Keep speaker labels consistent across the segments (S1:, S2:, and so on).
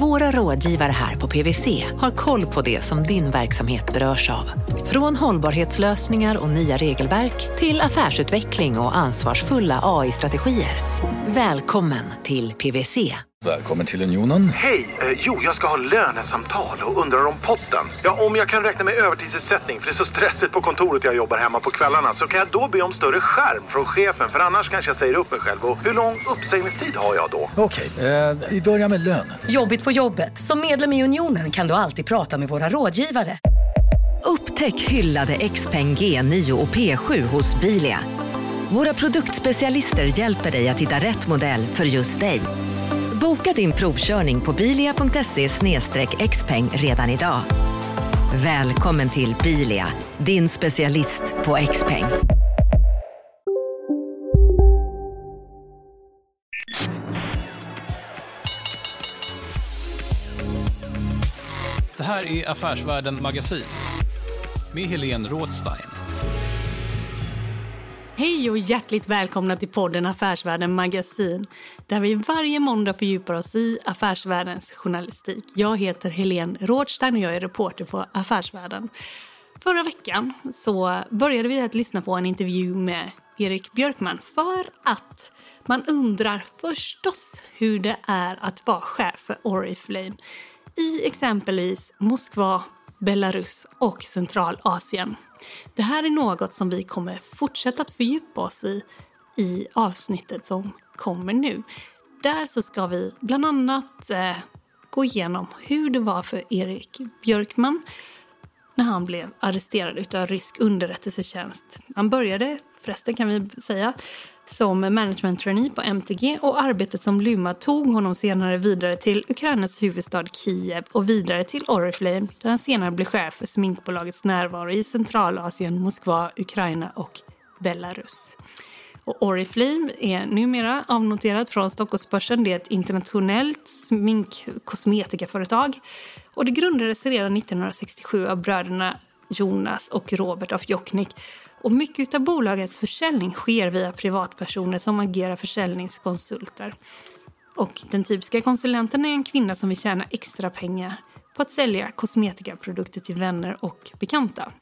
S1: våra rådgivare här på PWC har koll på det som din verksamhet berörs av. Från hållbarhetslösningar och nya regelverk till affärsutveckling och ansvarsfulla AI-strategier. Välkommen till PWC.
S2: Välkommen till Unionen.
S3: Hej! Eh, jo, jag ska ha lönesamtal och undrar om potten. Ja, om jag kan räkna med övertidsersättning för det är så stressigt på kontoret jag jobbar hemma på kvällarna så kan jag då be om större skärm från chefen för annars kanske jag säger upp mig själv. Och hur lång uppsägningstid har jag då?
S2: Okej, eh, vi börjar med lön.
S4: Jobbigt på jobbet. Som medlem i Unionen kan du alltid prata med våra rådgivare.
S1: Upptäck hyllade XPeng G9 och P7 hos Bilia. Våra produktspecialister hjälper dig att hitta rätt modell för just dig. Boka din provkörning på bilia.se xpeng redan idag. Välkommen till Bilia, din specialist på XPeng.
S5: peng här är Affärsvärlden Magasin med Helene Rådstein.
S6: Hej och hjärtligt välkomna till podden Affärsvärlden Magasin där vi varje måndag fördjupar oss i affärsvärldens journalistik. Jag heter Helene Rådstein och jag är reporter på Affärsvärlden. Förra veckan så började vi att lyssna på en intervju med Erik Björkman för att man undrar förstås hur det är att vara chef för Oriflame i exempelvis Moskva, Belarus och Centralasien. Det här är något som vi kommer fortsätta att fördjupa oss i i avsnittet som kommer nu. Där så ska vi bland annat eh, gå igenom hur det var för Erik Björkman när han blev arresterad av rysk underrättelsetjänst. Han började, förresten kan vi säga, som management trainee på MTG och arbetet som lymma tog honom senare vidare till Ukrainas huvudstad Kiev och vidare till Oriflame där han senare blev chef för sminkbolagets närvaro i Centralasien, Moskva, Ukraina och Belarus. Och Oriflame är numera avnoterat från Stockholmsbörsen. Det är ett internationellt sminkkosmetikaföretag. Och det grundades redan 1967 av bröderna Jonas och Robert af Jokknik och mycket av bolagets försäljning sker via privatpersoner som agerar försäljningskonsulter. Och den typiska konsulenten är en kvinna som vill tjäna extra pengar på att sälja kosmetikaprodukter till vänner och bekanta.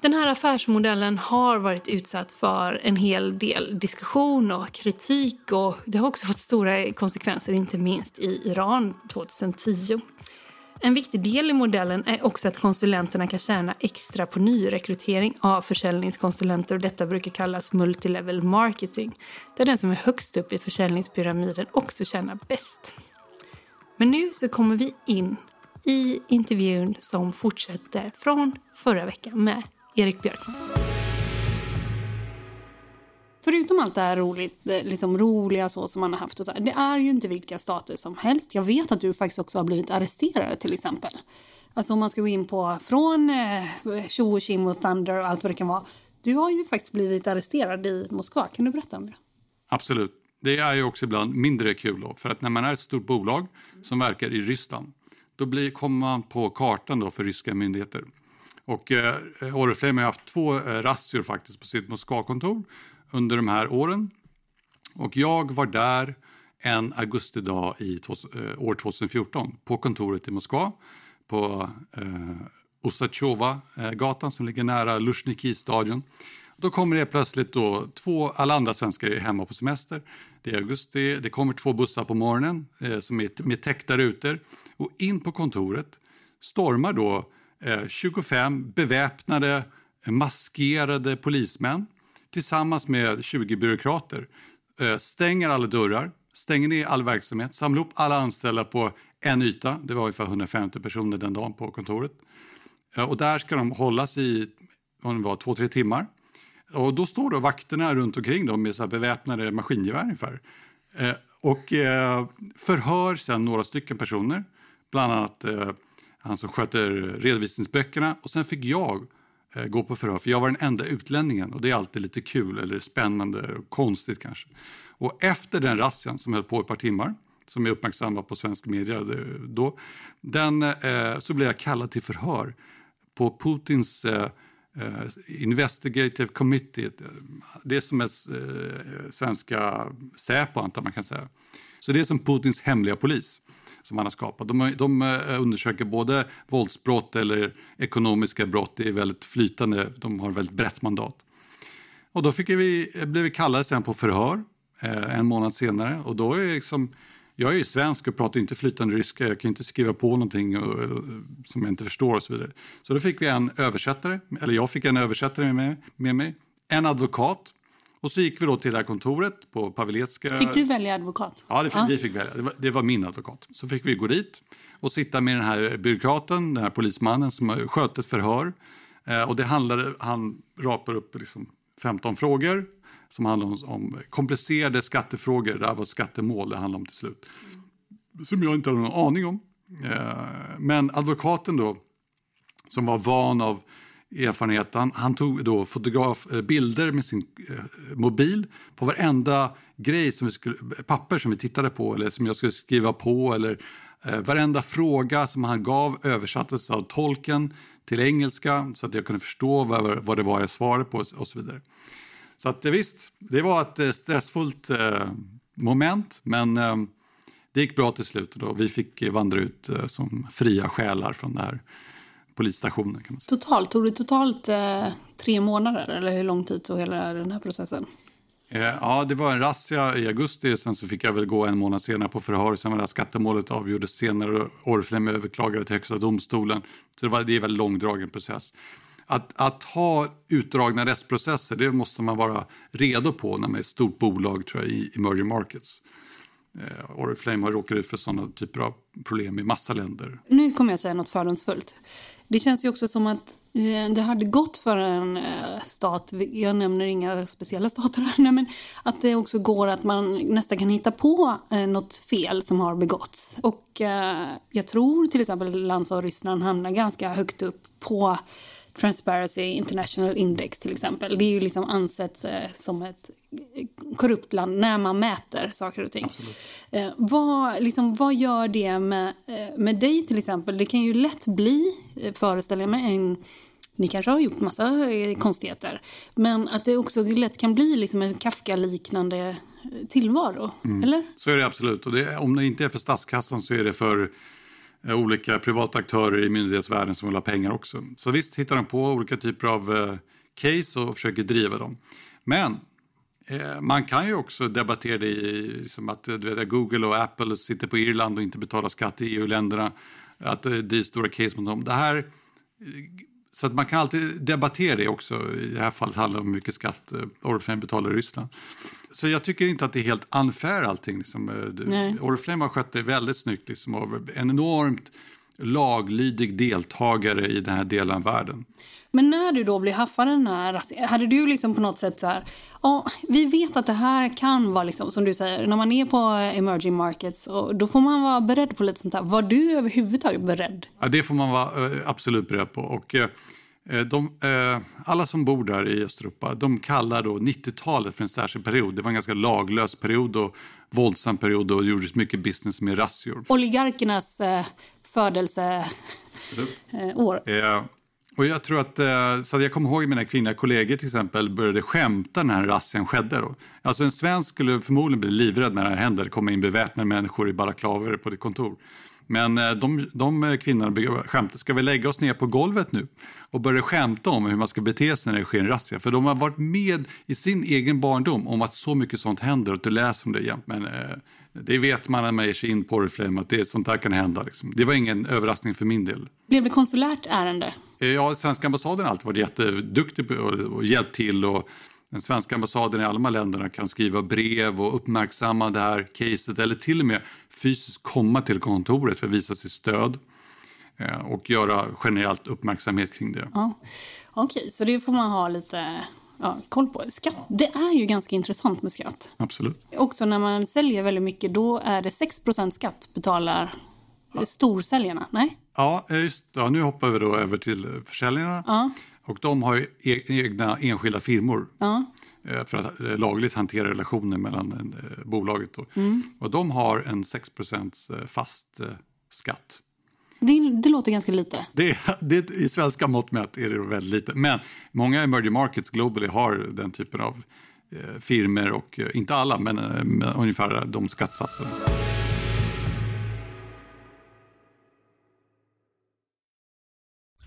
S6: Den här affärsmodellen har varit utsatt för en hel del diskussion och kritik och det har också fått stora konsekvenser, inte minst i Iran 2010. En viktig del i modellen är också att konsulenterna kan tjäna extra på nyrekrytering av försäljningskonsulenter och detta brukar kallas multilevel marketing, där den som är högst upp i försäljningspyramiden också tjänar bäst. Men nu så kommer vi in i intervjun som fortsätter från förra veckan med Erik Björkman. Förutom allt det här roligt, liksom roliga så som man har haft och så här, det är ju inte vilka stater som helst. Jag vet att du faktiskt också har blivit arresterad till exempel. Alltså om man ska gå in på från eh, Tjo och Kim och Thunder och allt vad det kan vara. Du har ju faktiskt blivit arresterad i Moskva. Kan du berätta om det?
S7: Absolut. Det är ju också ibland mindre kul då, för att när man är ett stort bolag som verkar i Ryssland, då blir, kommer man på kartan då för ryska myndigheter. Och eh, Oriflame har haft två eh, razzior faktiskt på sitt Moskvakontor under de här åren. Och jag var där en augustidag i eh, år 2014 på kontoret i Moskva på eh, Osachova-gatan som ligger nära Lushniki-stadion. Då kommer det plötsligt då två, alla andra svenskar är hemma på semester. Det är augusti, det kommer två bussar på morgonen eh, som är med täckta rutor och in på kontoret stormar då eh, 25 beväpnade, maskerade polismän tillsammans med 20 byråkrater eh, stänger alla dörrar, stänger ner all verksamhet, samlar upp alla anställda på en yta. Det var ungefär 150 personer den dagen på kontoret. Eh, och där ska de hållas i om det var, två, tre timmar. Och då står då vakterna runt omkring dem med så beväpnade maskingevär ungefär. Eh, och förhör sen några stycken personer, bland annat han som sköter redovisningsböckerna. Och sen fick jag Eh, gå på förhör, för jag var den enda utlänningen och det är alltid lite kul eller spännande och konstigt kanske. Och efter den razzian som höll på ett par timmar, som jag uppmärksammade på svensk media då, den, eh, så blev jag kallad till förhör på Putins eh, eh, Investigative Committee. Det är som ett eh, svenska Säpo, antar man kan säga. Så det är som Putins hemliga polis som han har skapat. De, de eh, undersöker både våldsbrott eller ekonomiska brott. Det är väldigt flytande, de har väldigt brett mandat. Och då fick vi, blev vi kallade sen på förhör eh, en månad senare och då är liksom jag är ju svensk och pratar inte flytande ryska, jag kan inte skriva på någonting och, som jag inte förstår och så vidare. Så då fick vi en översättare, eller jag fick en översättare med, med mig, en advokat och så gick vi då till det här kontoret på Paveletska.
S6: Fick du välja advokat?
S7: Ja, det fick, ja. vi fick välja. Det var, det var, min advokat. Så fick vi gå dit och sitta med den här byråkraten, den här polismannen som sköt ett förhör. Eh, och det handlade, han rapar upp liksom 15 frågor som handlar om, om komplicerade skattefrågor. Det här var ett skattemål det handlade om till slut. Som jag inte hade någon aning om. Eh, men advokaten då, som var van av erfarenhet. Han, han tog då fotograf, eh, bilder med sin eh, mobil på varenda grej, som vi skulle, papper som vi tittade på eller som jag skulle skriva på eller eh, varenda fråga som han gav översattes av tolken till engelska så att jag kunde förstå vad, vad det var jag svarade på och så vidare. Så att eh, visst, det var ett eh, stressfullt eh, moment men eh, det gick bra till slut och då vi fick vandra ut eh, som fria själar från det här polisstationen. Kan man säga.
S6: Totalt, tog det totalt eh, tre månader eller hur lång tid tog hela den här processen?
S7: Eh, ja, det var en razzia i augusti, sen så fick jag väl gå en månad senare på förhör. Sen var det här skattemålet avgjordes senare och Oriflame överklagade till Högsta domstolen. Så det, var, det är en väldigt långdragen process. Att, att, ha utdragna rättsprocesser, det måste man vara redo på när man är ett stort bolag tror jag, i emerging markets. Eh, Oriflame har råkat ut för sådana typer av problem i massa länder.
S6: Nu kommer jag säga något fördomsfullt. Det känns ju också som att eh, det hade gått för en eh, stat, jag nämner inga speciella stater här, men att det också går att man nästan kan hitta på eh, något fel som har begåtts. Och eh, jag tror till exempel land som Ryssland hamnar ganska högt upp på Transparency International Index till exempel. Det är ju liksom ansett som ett korrupt land när man mäter saker och ting. Eh, vad, liksom, vad gör det med, eh, med dig till exempel? Det kan ju lätt bli, eh, föreställer jag mig, en ni kanske har gjort massa eh, konstigheter. Men att det också lätt kan bli liksom en Kafka-liknande tillvaro. Mm. Eller?
S7: Så är det absolut. Och det, om det inte är för statskassan så är det för eh, Eh, olika privata aktörer i myndighetsvärlden som vill ha pengar också. Så visst hittar de på olika typer av eh, case och försöker driva dem. Men eh, man kan ju också debattera det i liksom att du vet, Google och Apple sitter på Irland och inte betalar skatt i EU-länderna. Att det är stora case mot dem. Det här, så att man kan alltid debattera det också. I det här fallet handlar det om hur mycket skatt Orphan betalar i Ryssland. Så jag tycker inte att det är helt unfair allting. Liksom. Eh, Oriflame har skött det väldigt snyggt. Liksom, en enormt laglydig deltagare i den här delen av världen.
S6: Men när du då blir haffad den här, hade du liksom på något sätt så här, ja, vi vet att det här kan vara liksom, som du säger, när man är på emerging markets, och då får man vara beredd på lite sånt här. Var du överhuvudtaget beredd?
S7: Ja, det får man vara eh, absolut beredd på. Och, eh, de, eh, alla som bor där i Östeuropa de kallar då 90-talet för en särskild period. Det var en ganska laglös period och våldsam period och det gjordes mycket business med razzior.
S6: Oligarkernas födelseår.
S7: Eh, och jag tror att, eh, så jag kommer ihåg mina kvinnliga kollegor till exempel började skämta när razzian skedde. Då. Alltså en svensk skulle förmodligen bli livrädd när det här händer. Kommer in beväpnade människor i balaklaver på ditt kontor. Men eh, de, de kvinnorna skämtade, ska vi lägga oss ner på golvet nu? Och började skämta om hur man ska bete sig när det sker en razzia. För de har varit med i sin egen barndom om att så mycket sånt händer och du läser om det jämt. Men eh, det vet man när man ger sig in på Oriflame att det, sånt här kan hända. Liksom. Det var ingen överraskning för min del.
S6: Blev det konsulärt ärende?
S7: Eh, ja, svenska ambassaden har alltid varit jätteduktig på och, och hjälpt till. Och den svenska ambassaden i alla de här länderna kan skriva brev och uppmärksamma det här caset eller till och med fysiskt komma till kontoret för att visa sitt stöd eh, och göra generellt uppmärksamhet kring det.
S6: Ja. Okej, okay, så det får man ha lite ja, koll på. Skatt, det är ju ganska intressant med skatt.
S7: Absolut.
S6: Också när man säljer väldigt mycket, då är det 6% skatt betalar ja. storsäljarna. Nej?
S7: Ja, just ja, nu hoppar vi då över till försäljarna. Ja. Och de har e-, egna enskilda firmor. Ja eh, för att eh, lagligt hantera relationer mellan eh, bolaget. Mm. Och de har en 6% fast skatt.
S6: Det, det låter ganska lite.
S7: Det, det, I svenska mått mätt är det väldigt lite. Men många emerging markets globally har den typen av eh, firmer och inte alla, men eh, ungefär de skattesatserna.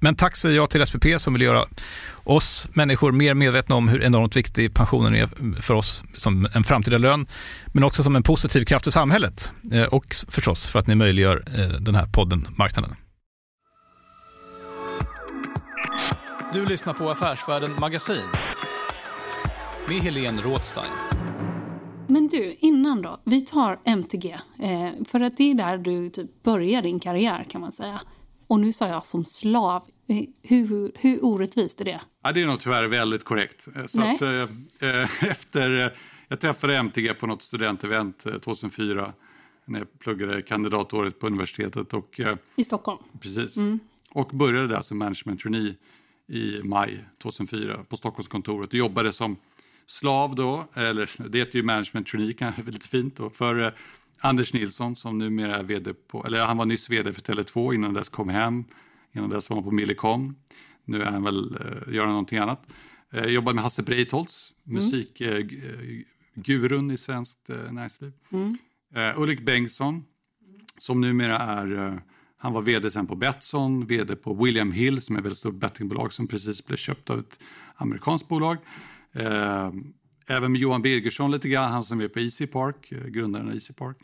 S5: men tack säger jag till SPP som vill göra oss människor mer medvetna om hur enormt viktig pensionen är för oss som en framtida lön, men också som en positiv kraft i samhället eh, och förstås för att ni möjliggör eh, den här podden Marknaden. Du lyssnar på Affärsvärlden Magasin med Helene Rådstein.
S6: Men du, innan då. Vi tar MTG. för att det är där du typ börjar din karriär kan man säga. Och nu sa jag som slav. Eh, hur, hur orättvist är det?
S7: Ja, det är nog tyvärr väldigt korrekt. Eh, så att, äh, efter, jag träffade MTG på något studentevent 2004 när jag pluggade kandidatåret på universitetet. Och,
S6: I Stockholm?
S7: Precis. Mm. Och började där som management trainee i maj 2004 på Stockholmskontoret och jobbade som slav då, eller det heter ju management trainee, kanske lite fint då, för Anders Nilsson som numera är vd på, eller han var nyss vd för Tele2 innan dess kom hem, innan dess var han på Millicom. Nu är han väl, uh, gör han någonting annat. Uh, jobbade med Hasse Breitholtz, mm. musikgurun uh, i svenskt uh, näringsliv. Mm. Ulrik Bengtsson som numera är, han var vd sen på Betsson, vd på William Hill som är ett väldigt stort bettingbolag som precis blev köpt av ett amerikanskt bolag. Även med Johan Birgersson lite grann, han som är på Easy Park, eh, grundaren av Easy Park.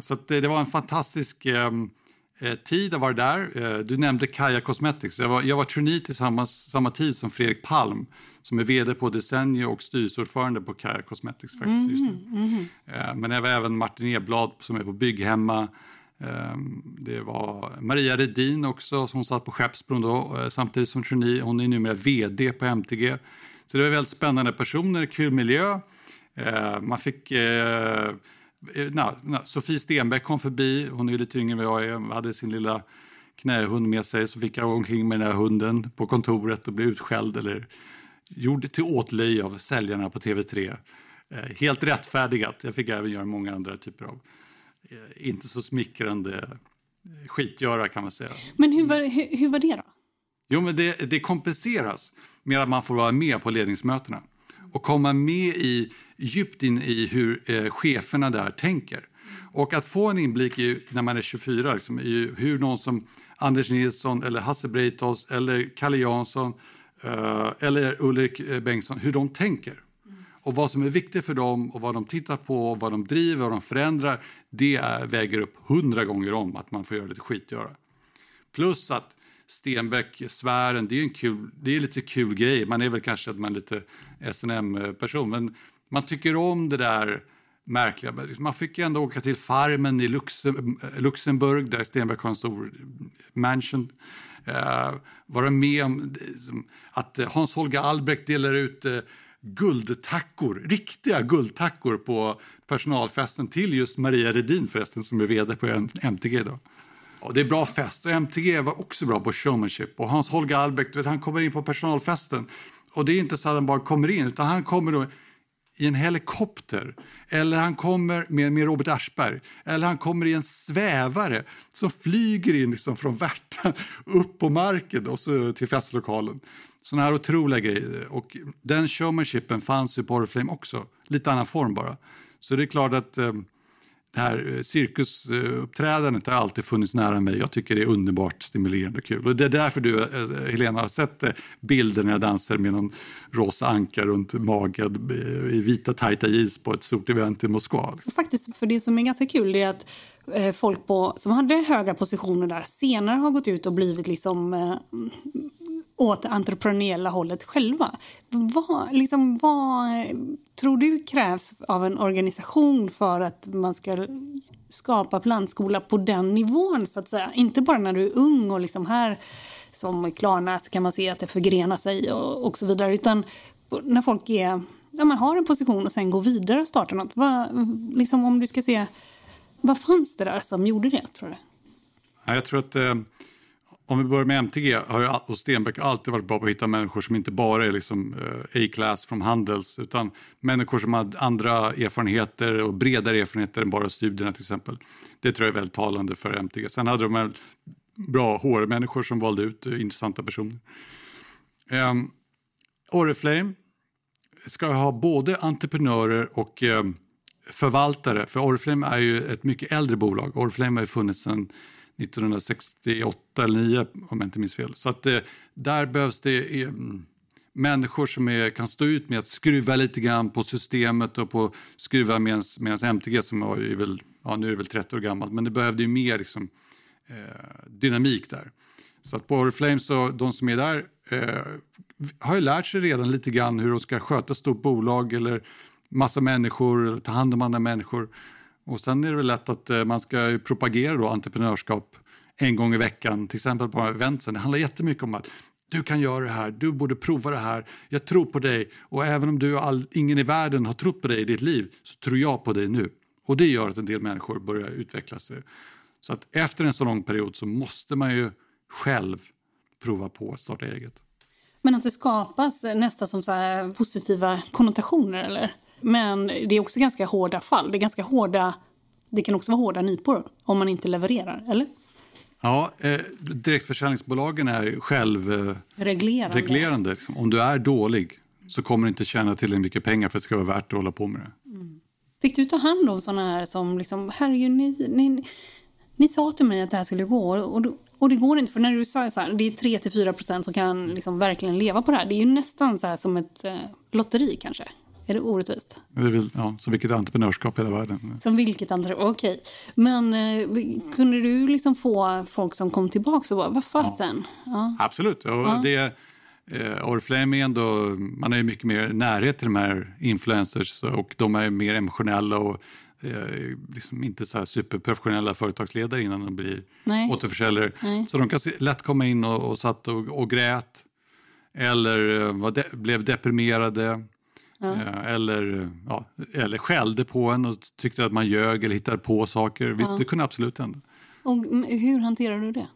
S7: Så det, det var en fantastisk ehm, eh, tid att vara där. Eh, du nämnde Kaja Cosmetics. Jag var, jag var trainee tillsammans samma tid som Fredrik Palm som är vd på Desenio och styrelseordförande på Kaja Cosmetics. Faktiskt, just nu. Mm, mm. Men även Martin Eblad som är på Bygghemma. Ehm, det var Maria Redin också som satt på Skeppsbron då, samtidigt som trainee. Hon är numera vd på MTG. Så det var väldigt spännande personer, kul miljö. Eh, man fick... Eh, na, na, Sofie Stenbeck kom förbi, hon är lite yngre än vad jag är, hade sin lilla knähund med sig, så fick jag gå omkring med den här hunden på kontoret och bli utskälld eller gjord till åtlöje av säljarna på TV3. Eh, helt rättfärdigat. Jag fick även göra många andra typer av eh, inte så smickrande skitgöra kan man säga.
S6: Men hur var, hur, hur var det då?
S7: Jo, men det, det kompenseras med att man får vara med på ledningsmötena och komma med i, djupt in i hur eh, cheferna där tänker. Och att få en inblick i, när man är 24, liksom, i hur någon som Anders Nilsson eller Hasse Breitholtz eller Kalle Jansson eh, eller Ulrik eh, Bengtsson, hur de tänker. Och vad som är viktigt för dem och vad de tittar på, vad de driver, vad de förändrar, det är, väger upp hundra gånger om att man får göra lite skitgöra. Plus att Stenbeck-sfären, det är en kul, det är lite kul grej. Man är väl kanske att man är lite snm person men man tycker om det där märkliga. Liksom, man fick ju ändå åka till Farmen i Luxemburg där Stenbeck har en stor mansion. Uh, vara med om liksom, att Hans-Holger Albrecht delar ut uh, guldtackor, riktiga guldtackor på personalfesten till just Maria Redin förresten som är vd på MTG. Då. Och det är bra fest och MTG var också bra på showmanship och Hans-Holger Albrecht, vet, han kommer in på personalfesten och det är inte så att han bara kommer in utan han kommer då i en helikopter eller han kommer med, med Robert Aschberg eller han kommer i en svävare som flyger in liksom från Värtan upp på marken och så till festlokalen. Sådana här otroliga grejer. Och den showmanshipen fanns ju på Oriflame också, lite annan form bara. Så det är klart att eh, det här eh, cirkusuppträdandet har alltid funnits nära mig. Jag tycker det är underbart stimulerande och kul. Och det är därför du, eh, eh, Helena, har sett bilden när jag dansar med någon rosa anka runt magen i vita tajta jeans på ett stort event i Moskva.
S6: Faktiskt, för det som är ganska kul är att folk på, som hade höga positioner där senare har gått ut och blivit liksom åt det entreprenöriella hållet själva. Vad, liksom, vad tror du krävs av en organisation för att man ska skapa plantskola på den nivån? så att säga? Inte bara när du är ung och liksom här som Klarna så kan man se att det förgrenar sig och, och så vidare. Utan när folk är, ja, man har en position och sen går vidare och startar något. Vad, liksom, om du ska se, vad fanns det där som gjorde det tror du?
S7: jag tror att eh om vi börjar med MTG har jag, och Stenbeck alltid varit bra på att hitta människor som inte bara är liksom eh, A-class från Handels utan människor som har andra erfarenheter och bredare erfarenheter än bara studierna till exempel. Det tror jag är väldigt talande för MTG. Sen hade de bra HR-människor som valde ut eh, intressanta personer. Um, Oriflame ska ha både entreprenörer och um, förvaltare, för Oriflame är ju ett mycket äldre bolag. Oriflame har ju funnits sedan 1968 eller 9 om jag inte minns fel. Så att det, där behövs det eh, människor som är, kan stå ut med att skruva lite grann på systemet och på skruva medan MTG som var ju väl, ja nu är det väl 30 år gammalt, men det behövde ju mer liksom, eh, dynamik där. Så att på Oriflame så de som är där eh, har ju lärt sig redan lite grann hur de ska sköta ett stort bolag eller massa människor eller ta hand om andra människor. Och sen är det väl lätt att eh, man ska propagera då entreprenörskap en gång i veckan, till exempel på eventsen. Det handlar jättemycket om att du kan göra det här, du borde prova det här, jag tror på dig och även om du all, ingen i världen har trott på dig i ditt liv så tror jag på dig nu. Och det gör att en del människor börjar utveckla sig. Så att efter en så lång period så måste man ju själv prova på att starta eget.
S6: Men att det skapas nästan som så positiva konnotationer eller? Men det är också ganska hårda fall. Det, är ganska hårda, det kan också vara hårda nypor om man inte levererar, eller?
S7: Ja, eh, direktförsäljningsbolagen är självreglerande. Eh, reglerande, liksom. Om du är dålig så kommer du inte tjäna till mycket pengar för att det ska vara värt att hålla på med det. Mm.
S6: Fick du ta hand om sådana här som, liksom, herregud, ni, ni, ni sa till mig att det här skulle gå och, och det går inte. För när du sa så här, det är 3-4 procent som kan liksom verkligen leva på det här. Det är ju nästan så som ett eh, lotteri kanske. Är det orättvist?
S7: Ja, som vilket entreprenörskap i hela världen.
S6: Som vilket entreprenörskap, okej. Okay. Men eh, kunde du liksom få folk som kom tillbaka och bara, vad fasen? Ja.
S7: ja. Absolut. Och ja. det, eh, Oriflame är ändå, man har ju mycket mer närhet till de här influencers och de är mer emotionella och eh, liksom inte så här superprofessionella företagsledare innan de blir Nej. återförsäljare. Nej. Så de kan lätt komma in och, och satt och, och grät eller eh, de, blev deprimerade Ja. Eh, eller, ja, eller skällde på en och tyckte att man ljög eller hittade på saker. Visst, ja. det kunde absolut hända.
S6: Och hur hanterar du det?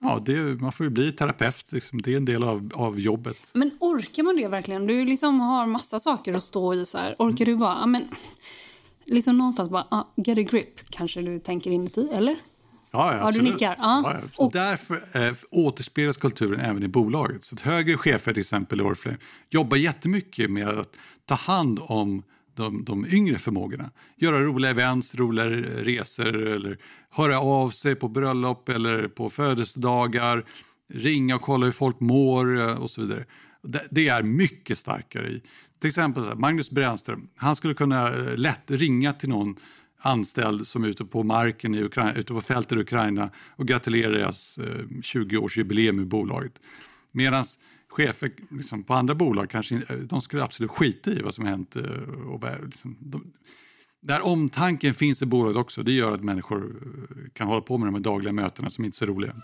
S7: Ja, det, man får ju bli terapeut. Liksom. Det är en del av, av jobbet.
S6: Men orkar man det verkligen? Du liksom har massa saker att stå i. Så här. Orkar du bara... Men, liksom någonstans bara, ah, get a grip, kanske du tänker inuti, eller?
S7: Ja, ja,
S6: du nickar. Ja.
S7: ja och därför eh, återspeglas kulturen även i bolaget. Så att högre chefer, till exempel i Oriflame, jobbar jättemycket med att ta hand om de, de yngre förmågorna. Göra roliga events, roliga resor eller höra av sig på bröllop eller på födelsedagar, ringa och kolla hur folk mår eh, och så vidare. Det, det är mycket starkare i. Till exempel Magnus Brännström, han skulle kunna eh, lätt ringa till någon anställd som är ute på marken i Ukraina, ute på fältet i Ukraina och gratulerar deras eh, 20-årsjubileum i bolaget. Medan chefer liksom, på andra bolag kanske de skulle absolut skita i vad som hänt. eh, Och, liksom, de, där omtanken finns i bolaget också, det gör att människor eh, kan hålla på med de här dagliga mötena som inte är så roliga.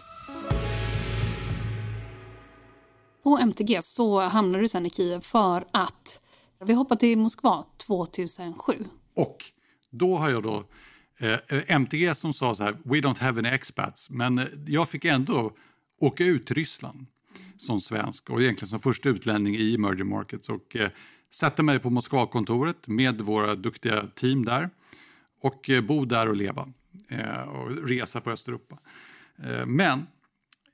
S6: På MTG så hamnade du sen i Kiev för att vi hoppade till Moskva 2007.
S7: Och då har jag då eh, eh MTG som sa så här, we don't have any expats, men eh, jag fick ändå åka ut till Ryssland som svensk och egentligen som första utlänning i emerging markets och eh, sätta mig på Moskvakontoret med våra duktiga team där och eh, bo där och leva eh, och resa på Östeuropa. Eh, men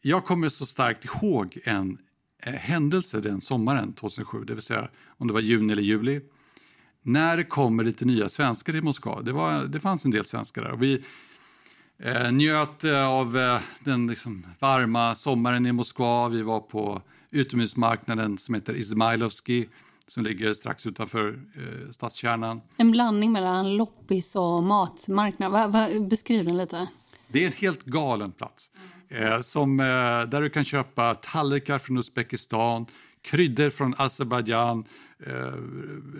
S7: jag kommer så starkt ihåg en eh, händelse den sommaren 2007, det vill säga om det var juni eller juli, när det kommer lite nya svenskar i Moskva. Det, var, det fanns en del svenskar där och vi eh, njöt eh, av eh, den liksom varma sommaren i Moskva. Vi var på utomhusmarknaden som heter Izmailovski som ligger strax utanför eh, stadskärnan.
S6: En blandning mellan loppis och matmarknad. Va, va, beskriv den lite.
S7: Det är en helt galen plats. Eh, som, eh, där du kan köpa tallrikar från Uzbekistan, kryddor från Azerbajdzjan, eh,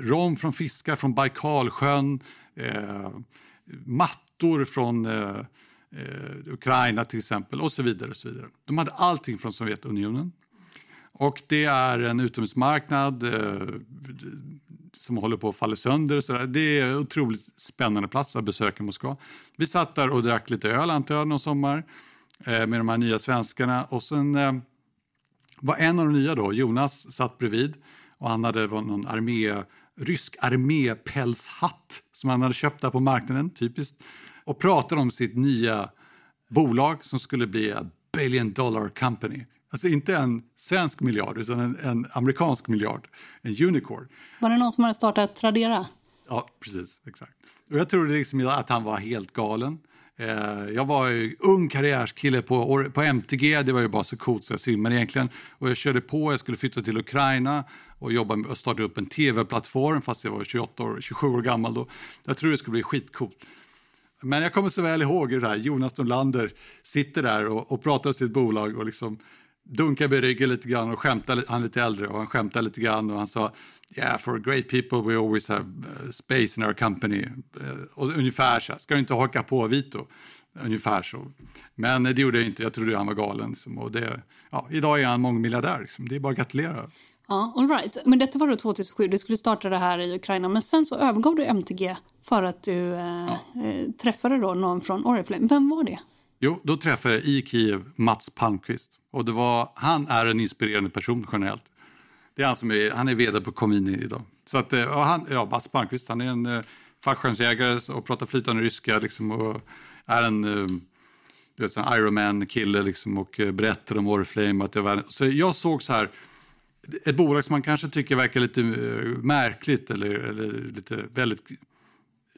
S7: rom från fiskar från Baikalsjön, eh, mattor från eh, eh, Ukraina till exempel och så vidare. och så vidare. De hade allting från Sovjetunionen. Och det är en utomhusmarknad eh, som håller på att falla sönder. Och så där. Det är en otroligt spännande plats att besöka Moskva. Vi satt där och drack lite öl antar jag någon sommar eh, med de här nya svenskarna. Och sen eh, var en av de nya då, Jonas, satt bredvid och han hade någon armé, rysk armépälshatt som han hade köpt där på marknaden, typiskt. Och pratade om sitt nya bolag som skulle bli a billion dollar company. Alltså inte en svensk miljard utan en, en amerikansk miljard, en unicorn.
S6: Var det någon som hade startat Tradera?
S7: Ja, precis. Exakt. Och jag trodde liksom att han var helt galen. Eh, jag var ju ung karriärskille på, på MTG, det var ju bara så coolt så jag svimmade egentligen. Och jag körde på, jag skulle flytta till Ukraina och jobba med, och starta upp en tv-plattform fast jag var 28 år, 27 år gammal då. Jag trodde det skulle bli skitcoolt. Men jag kommer så väl ihåg hur det här Jonas Norlander sitter där och, och pratar om sitt bolag och liksom dunkar med ryggen lite grann och skämtar, han är lite äldre och han skämtar lite grann och han sa Yeah, for great people we always have uh, space in our company. Uh, och ungefär så, här, ska du inte haka på Vito? Ungefär så. Men det gjorde jag inte, jag trodde han var galen. Liksom. Och det, ja, idag är han mångmiljardär, liksom. det är bara att gratulera.
S6: Ja, all right. Men detta var då 2007, du skulle starta det här i Ukraina. Men sen så övergav du MTG för att du eh, ja. eh, träffade då någon från Oriflame. Vem var det?
S7: Jo, då träffade jag i Kiev Mats Palmqvist. Och det var, han är en inspirerande person generellt. Det är han som är, han är vd på Comini idag. Så att, eh, ja, han, ja, Mats Palmqvist, han är en eh, fallskärmsjägare och pratar flytande ryska liksom, och är en eh, du vet, en Ironman-kille liksom, och eh, berättar om Oriflame. Att det var, så jag såg så här, ett bolag som man kanske tycker verkar lite uh, märkligt eller, eller lite väldigt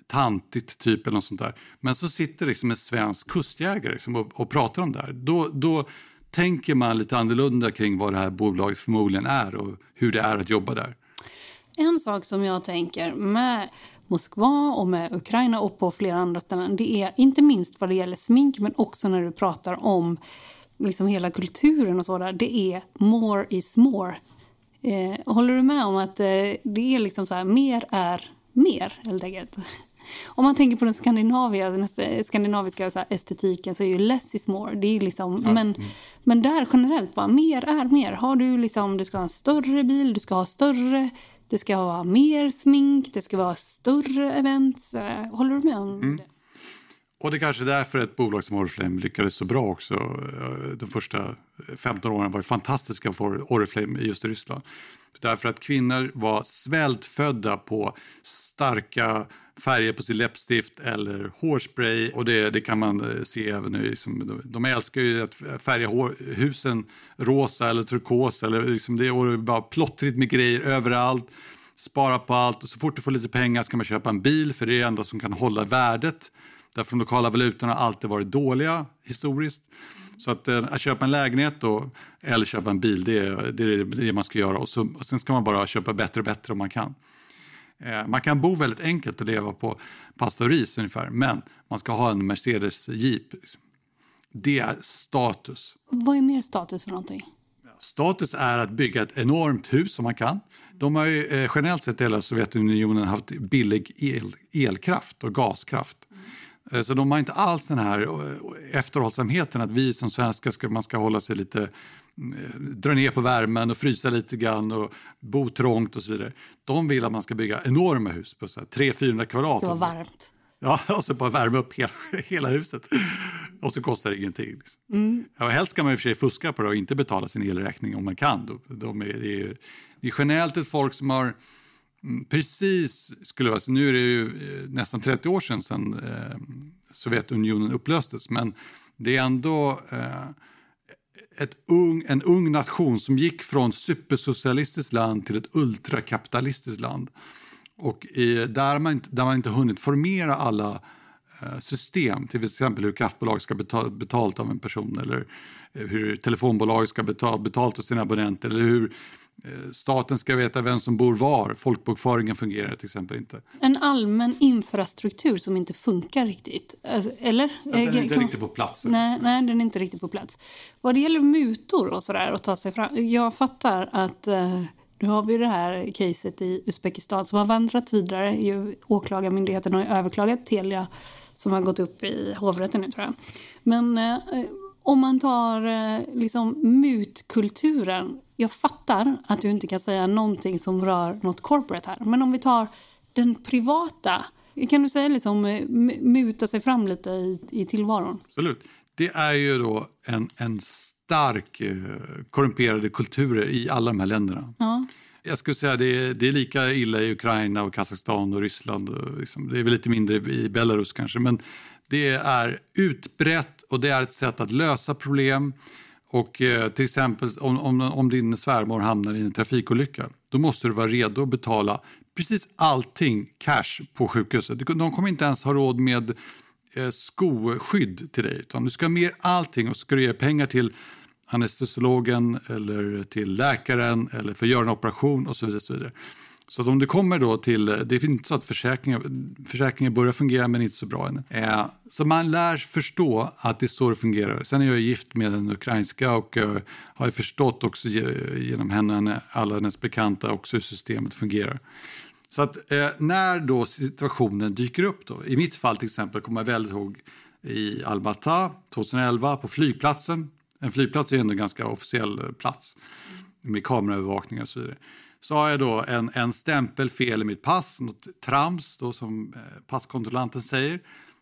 S7: tantigt typ eller något sånt där. Men så sitter liksom en svensk kustjägare liksom, och, och pratar om det här. Då, då tänker man lite annorlunda kring vad det här bolaget förmodligen är och hur det är att jobba där.
S6: En sak som jag tänker med Moskva och med Ukraina och på flera andra ställen det är inte minst vad det gäller smink men också när du pratar om liksom hela kulturen och sådär det är more is more. Eh, håller du med om att eh, det är liksom så här, mer är mer helt enkelt? Om man tänker på den skandinaviska, den skandinaviska så estetiken så är ju less is more. Det är liksom, ja. men, mm. men där generellt bara mer är mer. Har du liksom, du ska ha en större bil, du ska ha större, det ska vara mer smink, det ska vara större events. Håller du med om mm. det?
S7: Och det är kanske därför ett bolag som Oriflame lyckades så bra också. De första 15 åren var ju fantastiska för Oriflame i just Ryssland. Därför att kvinnor var svältfödda på starka färger på sitt läppstift eller hårspray. Och det, det kan man eh, se även nu. Liksom, de älskar ju att färga hår, husen rosa eller turkos. Eller liksom det är bara plottrigt med grejer överallt. Spara på allt och så fort du får lite pengar ska man köpa en bil för det är det enda som kan hålla värdet. Därför de lokala valutorna har alltid varit dåliga historiskt. Så att, eh, att köpa en lägenhet då, eller köpa en bil, det är, det är det man ska göra. Och, så, och sen ska man bara köpa bättre och bättre om man kan. Eh, man kan bo väldigt enkelt och leva på pasta och ris ungefär, men man ska ha en Mercedes Jeep. Liksom. Det är status.
S6: Vad är mer status för någonting?
S7: Status är att bygga ett enormt hus som man kan. De har ju eh, generellt sett i hela Sovjetunionen haft billig el, elkraft och gaskraft. Mm. Så de har inte alls den här eh, efterhållsamheten att vi som svenskar ska, man ska hålla sig lite dra ner på värmen och frysa lite grann och bo trångt och så vidare. De vill att man ska bygga enorma hus på 300-400 kvadrat. Det
S6: vara varmt.
S7: Ja, och så bara värma upp hela, hela huset. Och så kostar det ingenting. Liksom. Mm. Ja, helst ska man i och för sig fuska på det och inte betala sin elräkning om man kan. De, de är, det, är, det är generellt ett folk som har mm, precis, skulle jag säga, nu är det ju eh, nästan 30 år sedan, sedan eh, Sovjetunionen upplöstes, men det är ändå eh, ett ung, en ung nation som gick från supersocialistiskt land till ett ultrakapitalistiskt land. Och i, där, man, där man inte hunnit formera alla eh, system, till exempel hur kraftbolag ska betala betalt av en person eller eh, hur telefonbolag ska betala betalt av sina abonnenter eller hur staten ska veta vem som bor var. Folkbokföringen fungerar till exempel inte.
S6: En allmän infrastruktur som inte funkar riktigt. Alltså, eller?
S7: Den är inte kan... riktigt på plats.
S6: Nej, nej, den är inte riktigt på plats. Vad det gäller mutor och sådär och ta sig fram. Jag fattar att uh nu har vi det här caset i Uzbekistan som har vandrat vidare. Åklagarmyndigheten har överklagat Telia som har gått upp i hovrätten nu tror jag. Men eh, om man tar eh, liksom mutkulturen. Jag fattar att du inte kan säga någonting som rör något corporate här. Men om vi tar den privata. Kan du säga liksom eh, muta sig fram lite i, i tillvaron?
S7: Absolut. Det är ju då en, en stark eh, korrumperade kulturer i alla de här länderna. Ja. Jag skulle säga det är, det är lika illa i Ukraina och Kazakstan och Ryssland. Och liksom, det är väl lite mindre i Belarus kanske, men det är utbrett och det är ett sätt att lösa problem. Och eh, till exempel om, om, om din svärmor hamnar i en trafikolycka, då måste du vara redo att betala precis allting cash på sjukhuset. De kommer inte ens ha råd med eh, skoskydd till dig, utan du ska ha med allting och ska du ge pengar till anestesiologen eller till läkaren eller för att göra en operation och så vidare. Så, vidare så att om du kommer då till, det är inte så att försäkringen, försäkringar börjar fungera men inte så bra ännu. Eh, så man lär förstå att det är så det fungerar. Sen är jag gift med en ukrainska och eh, har förstått också genom henne, alla hennes bekanta också hur systemet fungerar. Så att eh, när då situationen dyker upp då, i mitt fall till exempel kommer jag väldigt ihåg i Almata 2011 på flygplatsen en flygplats är ändå en ganska officiell plats med kameraövervakning och så vidare. Så har jag då en, en stämpel fel i mitt pass, något trams då som eh, passkontrollanten säger.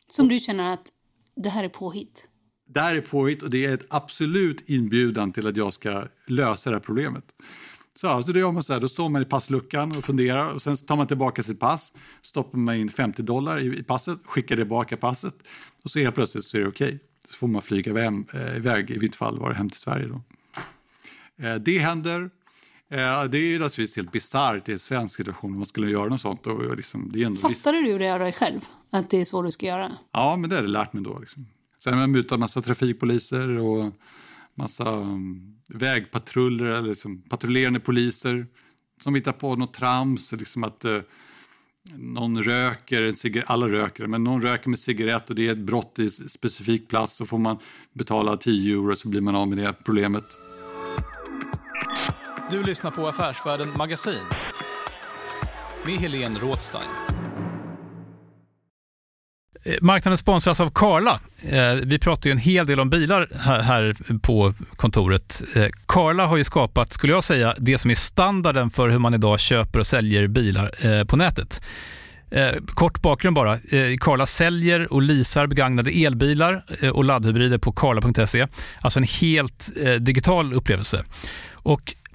S6: Som du känner att det här är påhitt?
S7: Det här är påhitt och det är ett absolut inbjudan till att jag ska lösa det här problemet. Så alltså det gör man så här, då står man i passluckan och funderar och sen tar man tillbaka sitt pass, stoppar man in 50 dollar i, i passet, skickar tillbaka passet och så helt plötsligt så är det okej. Okay så får man flyga eh, iväg, i mitt fall var det hem till Sverige. Då. Eh, det händer. Eh, det är naturligtvis helt bisarrt i en svensk situation om man skulle göra något sånt. Och liksom, det är ändå
S6: Fattade du det av dig själv? Att det är så du ska göra?
S7: Ja, men det har jag lärt mig då. Liksom. Sen har jag mutat massa trafikpoliser och massa um, vägpatruller, eller liksom, patrullerande poliser som hittar på något trams. Liksom att uh, någon röker, en cigarett, alla röker, men någon röker med cigarett och det är ett brott i specifik plats så får man betala 10 euro så blir man av med det problemet.
S5: Du lyssnar på Affärsvärlden Magasin med Helene Rådstein. Eh, marknaden sponsras av Karla. Eh, vi pratar ju en hel del om bilar här på kontoret. Eh, karla har ju skapat, skulle jag säga, det som är standarden för hur man idag köper och säljer bilar på nätet. Kort bakgrund bara. Karla säljer och leasar begagnade elbilar och laddhybrider på karla.se. Alltså en helt digital upplevelse. Och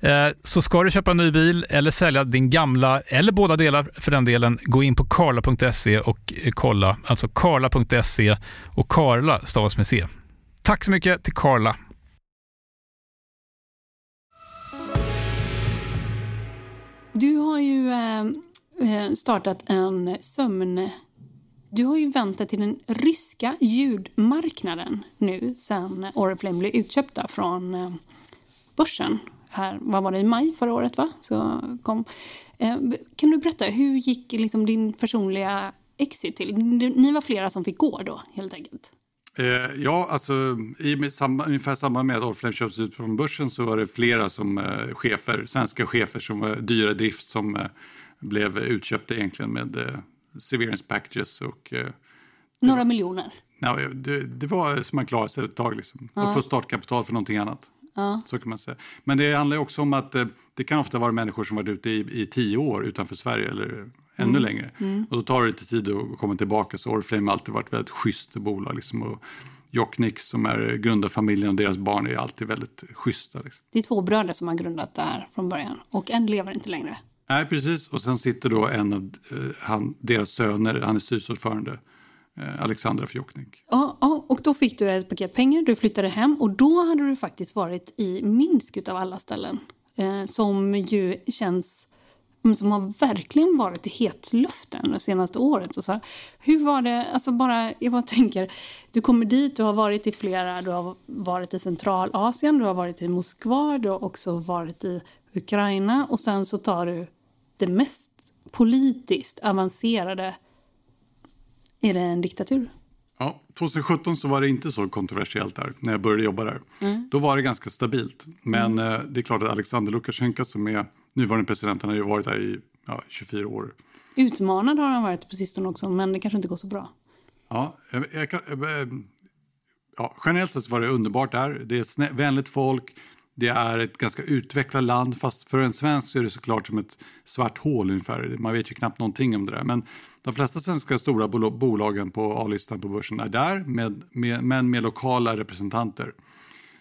S5: Eh, så ska du köpa en ny bil eller sälja din gamla, eller båda delar för den delen, gå in på karla.se och eh, kolla. Alltså karla.se och Karla stavas med C. Tack så mycket till Karla.
S6: Du har ju eh, startat en sömn... Du har ju väntat till den ryska ljudmarknaden nu sen Oriflame blev utköpta från börsen. Här, vad var det, i maj förra året? va? Så kom. Eh, kan du berätta, hur gick liksom din personliga exit till? Ni var flera som fick gå då, helt enkelt.
S7: Eh, ja, alltså i samma, ungefär samma med att Oriflame köptes ut från börsen så var det flera som eh, chefer, svenska chefer som var dyra drift som eh, blev utköpta egentligen med eh, severance packages och eh,
S6: Några miljoner?
S7: Ja, det, det var som man klarade sig ett tag liksom.
S6: Ja.
S7: Och få startkapital för någonting annat.
S6: Ja.
S7: Så kan man säga. Men det handlar också om att eh, det kan ofta vara människor som varit ute i, i tio år utanför Sverige eller ännu längre. Och då tar det lite tid att komma tillbaka. Så Oriflame har alltid varit ett väldigt schysst bolag. Liksom. Och Jocknick som är grundarfamiljen och deras barn är alltid väldigt schyssta. Liksom.
S6: Det är två bröder som har grundat det här från början och en lever inte längre.
S7: Nej, precis. Och sen sitter då en av eh, han, deras söner, han är styrelseordförande, Eh, Alexandra Fjoknik.
S6: Ja, ja, och då fick du ett paket pengar, du flyttade hem och då hade du faktiskt varit i Minsk utav alla ställen. Eh, som ju känns mm, som har verkligen varit i hetluften det senaste året. Och så, här. hur var det, alltså bara, jag bara tänker, du kommer dit, du har varit i flera, du har varit i Centralasien, du har varit i Moskva, du har också varit i Ukraina och sen så tar du det mest politiskt avancerade, är det en diktatur?
S7: Ja, 2017 så var det inte så kontroversiellt där när jag började jobba där. Då var det ganska stabilt. Men eh, det är klart att Alexander Lukasjenko som är nuvarande president, han har ju varit där i ja, 24 år.
S6: Utmanad har han varit på sistone också, men det kanske inte går så bra.
S7: Ja, jag, jag kan, eh, ja, generellt sett var det underbart där. Det är ett vänligt folk. Det är ett ganska utvecklat land, fast för en svensk så är det såklart som ett svart hål ungefär. Man vet ju knappt någonting om det där. Men de flesta svenska stora bolagen på A-listan på börsen är där, med, med, men med lokala representanter.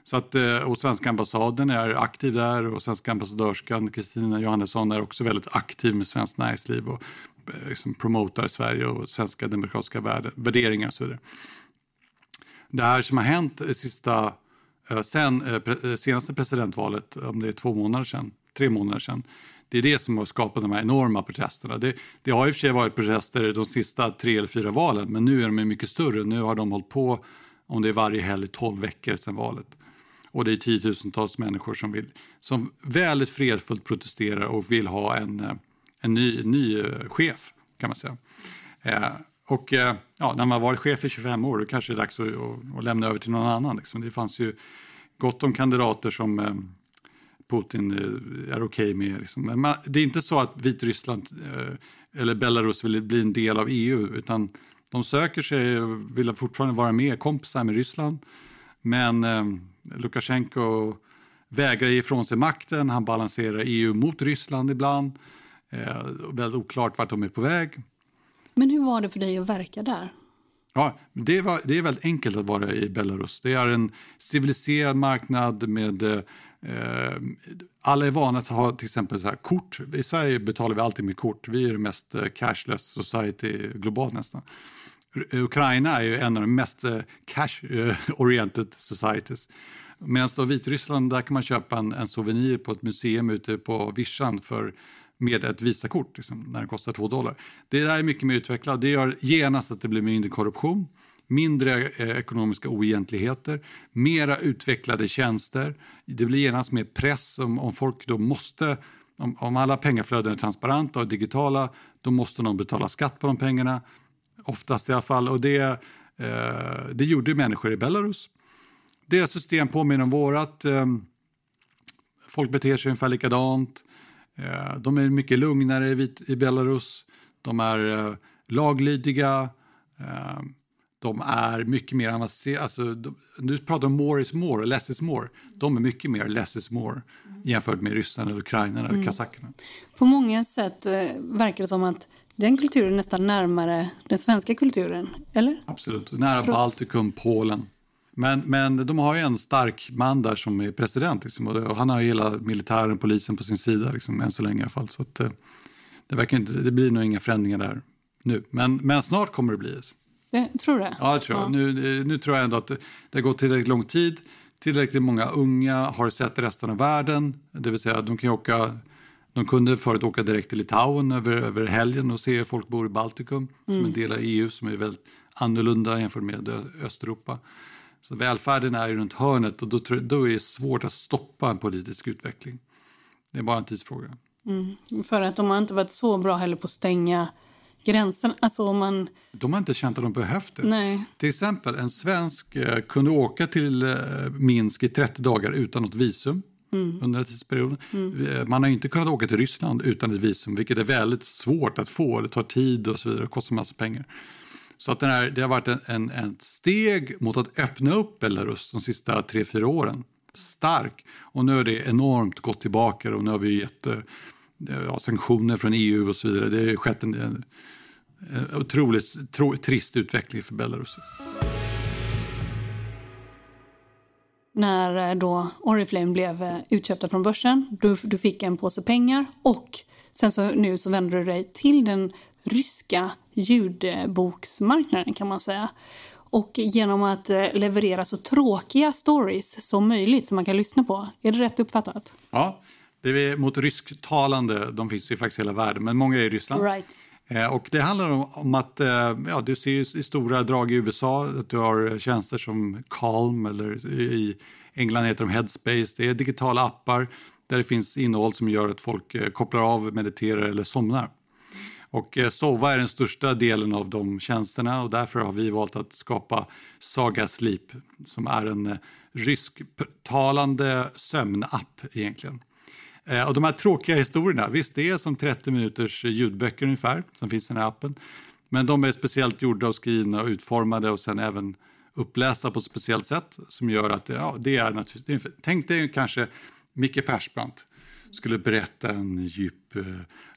S7: Så att, eh, och svenska ambassaden är aktiv där och svenska ambassadörskan Kristina Johannesson är också väldigt aktiv med svenskt näringsliv och eh, liksom promotar Sverige och svenska demokratiska värde, värderingar och så vidare. Det här som har hänt de sista, Eh, sen eh, eh, senaste presidentvalet, om det är två månader sedan, tre månader sedan, det är det som har skapat de här enorma protesterna. Det, det har i och för sig varit protester de sista tre eller fyra valen, men nu är de mycket större. Nu har de hållit på, om det är varje helg, 12 veckor sedan valet. Och det är tiotusentals människor som, vill, som väldigt fredfullt protesterar och vill ha en, en ny, ny chef, kan man säga. Och eh, ja, när man varit chef i 25 år, då kanske det är dags att, att, att lämna över till någon annan. Liksom. Det fanns ju gott om kandidater som eh, Putin eh, är okej med. Liksom. Men man, det är inte så att Vitryssland eller Belarus vill bli en del av EU, utan de söker sig och vill fortfarande vara med, kompisar med Ryssland. Men eh, Lukasjenko vägrar ge ifrån sig makten, han balanserar EU mot Ryssland ibland. Eh, väldigt oklart vart de är på väg.
S6: Men hur var det för dig att verka där?
S7: Ja, det, var, det är väldigt enkelt att vara i Belarus. Det är en civiliserad marknad med eh, alla är vana att ha till exempel så här, kort. I Sverige betalar vi alltid med kort. Vi är det mest eh, cashless society globalt nästan. Ukraina är ju en av de mest eh, cash-oriented societies. Medan då Vitryssland, där kan man köpa en, en souvenir på ett museum ute på vischan för med ett Visakort liksom, när det kostar två dollar. Det där är mycket mer utvecklat. Det gör genast att det blir mindre korruption, mindre eh, ekonomiska oegentligheter, mera utvecklade tjänster. Det blir genast mer press om, om folk då måste, om, om alla pengaflöden är transparenta och digitala, då måste någon betala skatt på de pengarna. Oftast i alla fall. Och det, eh, det gjorde människor i Belarus. Deras system påminner om vårat. Eh, folk beter sig ungefär likadant. Eh, de är mycket lugnare i, Belarus. De är eh, laglydiga. Eh, De är mycket mer avancerade. Alltså, du pratar om more is more, less is more. De är mycket mer less is more jämfört med Ryssland, eller Ukraina eller mm. kazackerna.
S6: På många sätt verkar det som att den kulturen är nästan närmare den svenska kulturen, eller?
S7: Absolut, nära Trots. Baltikum, Polen. Men, men de har ju en stark man där som är president. Liksom, och han har hela militären, polisen på sin sida, liksom, än så länge i alla fall. Så att, eh, det, verkar inte, det blir nog inga förändringar där nu. Men, men snart kommer det bli.
S6: Det, tror du?
S7: Ja, det tror jag. Ja. Nu, nu tror jag ändå att det, det har gått tillräckligt lång tid. Tillräckligt många unga har sett resten av världen. Det vill säga, de kan åka de kunde förut åka direkt till Litauen över, över helgen och se hur folk bor i Baltikum mm. som en del av EU som är väldigt annorlunda jämfört med Östeuropa. Så välfärden är ju runt hörnet och då, då är det svårt att stoppa en politisk utveckling. Det är bara en tidsfråga.
S6: Mm. För att de har inte varit så bra heller på att stänga gränsen. Alltså om man...
S7: De har inte känt att de behövt det.
S6: Nej.
S7: Till exempel en svensk eh, kunde åka till eh, Minsk i 30 dagar utan något visum. Mm. under en tidsperiod. Mm. Eh, man har inte kunnat åka till Ryssland utan ett visum, vilket är väldigt svårt att få. Det tar tid och så vidare, det kostar massa pengar. Så att den här, det har varit en, en, en steg mot att öppna upp Belarus de sista tre, fyra åren. Stark. Och nu har det enormt gått tillbaka och nu har vi gett eh, ja, sanktioner från EU och så vidare. Det har skett en, en, en otroligt tro, trist utveckling för Belarus.
S6: När eh, då Oriflame blev eh, utköpta från börsen, du, du fick en påse pengar och sen så nu så vänder du dig till den ryska ljudboksmarknaden kan man säga. Och genom att eh, leverera så tråkiga stories som möjligt som man kan lyssna på. Är det rätt uppfattat?
S7: Ja, det är mot rysktalande, de finns ju faktiskt i hela världen, men många är i Ryssland.
S6: Right.
S7: Eh, och det handlar om, att eh, ja, du ser i stora drag i USA att du har tjänster som Calm eller i England heter de Headspace. Det är digitala appar där det finns innehåll som gör att folk kopplar av, mediterar eller somnar. Och eh, Sova är den största delen av de tjänsterna och därför har vi valt att skapa Saga Sleep som är en eh, rysktalande sömnapp egentligen. Eh, och de här tråkiga historierna, visst det är som 30 minuters ljudböcker ungefär som finns i den här appen. Men de är speciellt gjorda och skrivna och utformade och sen även upplästa på ett speciellt sätt som gör att ja, det är naturligtvis, tänk dig kanske Micke Persbrandt skulle berätta en djup, eh,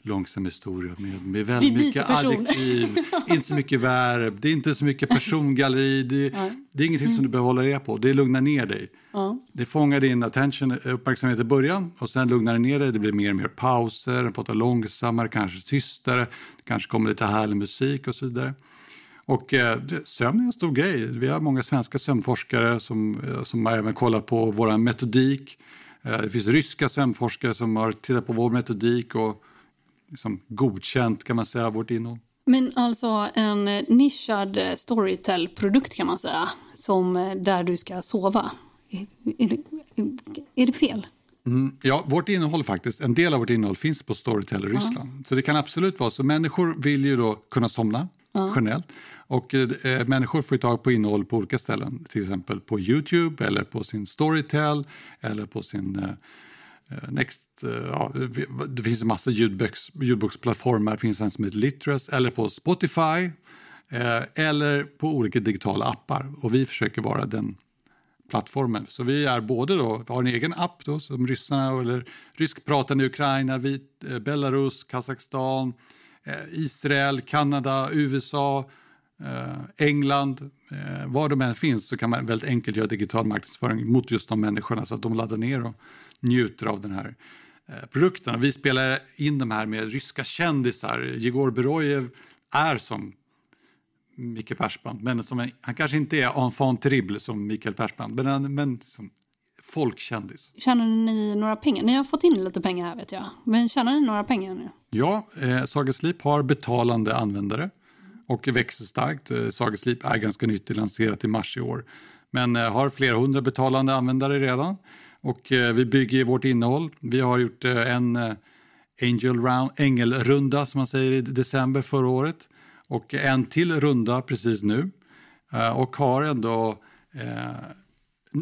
S7: långsam historia med, med väldigt mycket adjektiv, inte så mycket verb, det är inte så mycket persongalleri, det, det är ingenting som du behöver hålla reda på, det lugnar ner dig. Ja. Det fångar din attention, eh, uppmärksamhet i början och sen lugnar det ner dig, det blir mer och mer pauser, den pratar långsammare, kanske tystare, det kanske kommer lite härlig musik och så vidare. Och eh, sömn är en stor grej. Vi har många svenska sömnforskare som, som även kollar på vår metodik det finns ryska sömnforskare som har tittat på vår metodik och liksom godkänt kan man säga vårt innehåll.
S6: Men alltså en nischad Storytel-produkt kan man säga, som eh, där du ska sova. Är, är, det, är det fel?
S7: Mm, ja, vårt innehåll faktiskt, en del av vårt innehåll finns på Storytel i Ryssland. Ja. Så det kan absolut vara så. Människor vill ju då kunna somna ja. generellt. Och eh, eh människor får tag på innehåll på olika ställen, till exempel på Youtube eller på sin Storytel eller på sin eh, eh Next. Eh, ja, det finns en massa ljudboks, ljudboksplattformar, det finns en som heter Littress eller på Spotify eh, eller på olika digitala appar. Och vi försöker vara den plattformen. Så vi är både då, har en egen app då, som ryssarna eller ryskpratande Ukraina, vit, eh, Belarus, Kazakstan, Eh, Israel, Kanada, USA eh, England, eh, var de än finns så kan man väldigt enkelt göra digital marknadsföring mot just de människorna så att de laddar ner och njuter av den här produkten. Vi spelar in de här med ryska kändisar. Jegor Berojev är som Mikael Persbrandt, men som en, han kanske inte är enfant terrible som Mikael Persbrandt, men, men som folkkändis.
S6: Tjänar ni några pengar? Ni har fått in lite pengar här vet jag, men tjänar ni några pengar nu?
S7: Ja, eh, Saga Sleep har betalande användare och växer starkt. Eh, är ganska nytt, lanserat i mars i år. Men eh, har flera hundra betalande användare redan. Och eh, vi bygger vårt innehåll. Vi har gjort en Angel round, ängelrunda som man säger i december förra året. Och en till runda precis nu. Och har ändå eh,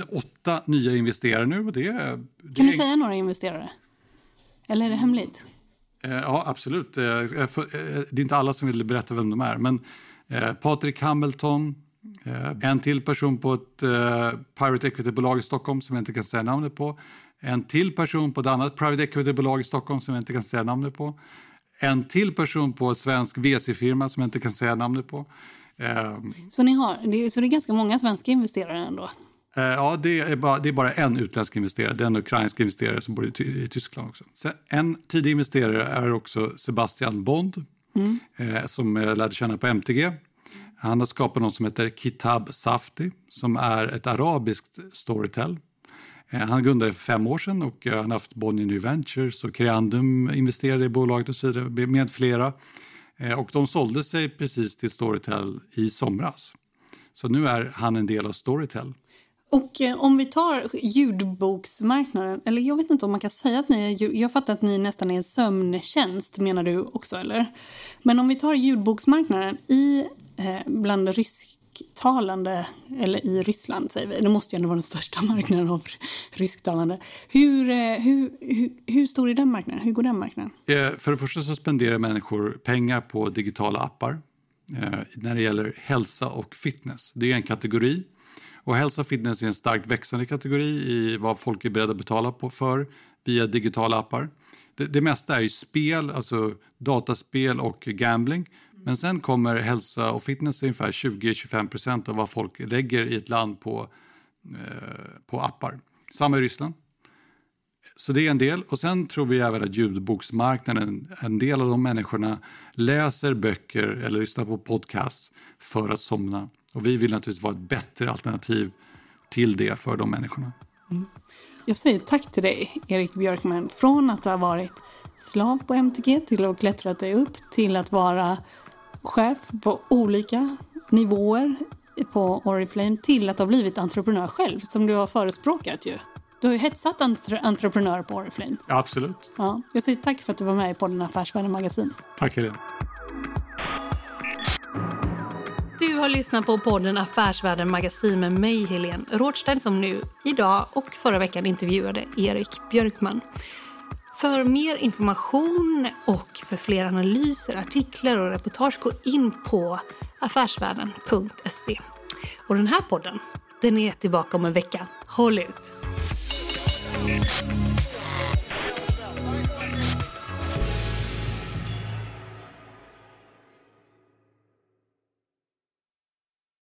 S7: åtta nya investerare nu. Det, det
S6: kan du säga några investerare? Eller är det hemligt?
S7: Eh, ja, absolut. Eh, eh, det är inte alla som vill berätta vem de är. Men Patrik Hamilton, en till person på ett private equity-bolag i Stockholm som jag inte kan säga namnet på. En till person på ett annat private equity-bolag i Stockholm som jag inte kan säga namnet på. En till person på en svensk VC-firma som jag inte kan säga namnet på.
S6: Så, ni har, så det är ganska många svenska investerare ändå?
S7: Eh, ja, det är, bara, det är bara en utländsk investerare. Det är en ukrainsk investerare som bor i, i Tyskland också. En tidig investerare är också Sebastian Bond mm. eh, som jag lärde känna på MTG. Han har skapat något som heter Kitab Safti som är ett arabiskt Storytel. Eh, han grundade för fem år sedan och han har haft Bonnier New Ventures och Creandum investerade i bolaget och så vidare med flera. Eh, och de sålde sig precis till Storytel i somras. Så nu är han en del av Storytel.
S6: Och eh, om vi tar ljudboksmarknaden, eller jag vet inte om man kan säga att ni är, jag fattar att ni nästan är en sömntjänst menar du också eller? Men om vi tar ljudboksmarknaden i, eh, bland rysktalande, eller i Ryssland säger vi, det måste ju ändå vara den största marknaden av rysktalande. Hur, eh, hur, hur, hur stor är den marknaden? Hur går den marknaden?
S7: Eh, för det första så spenderar människor pengar på digitala appar eh, när det gäller hälsa och fitness. Det är en kategori och hälsa och fitness är en starkt växande kategori i vad folk är beredda att betala på för via digitala appar. Det, det mesta är ju spel, alltså dataspel och gambling. Men sen kommer hälsa och fitness ungefär 20-25 procent av vad folk lägger i ett land på, eh, på appar. Samma i Ryssland. Så det är en del. Och sen tror vi även att ljudboksmarknaden, en del av de människorna läser böcker eller lyssnar på podcasts för att somna. Och vi vill naturligtvis vara ett bättre alternativ till det för de människorna. Mm.
S6: Jag säger tack till dig, Erik Björkman. Från att ha varit slav på MTG till att ha klättrat dig upp till att vara chef på olika nivåer på Oriflame till att ha blivit entreprenör själv, som du har förespråkat ju. Du har ju hetsat entre entreprenörer på Oriflame.
S7: Absolut.
S6: Ja, jag säger tack för att du var med i podden Affärsvärlden Magasin.
S7: Tack Helene.
S6: Du har lyssnat på podden Affärsvärlden Magasin med mig, Helene Rådstein, som nu idag och förra veckan intervjuade Erik Björkman. För mer information och för fler analyser, artiklar och reportage gå in på affärsvärlden.se. Och den här podden, den är tillbaka om en vecka. Håll ut!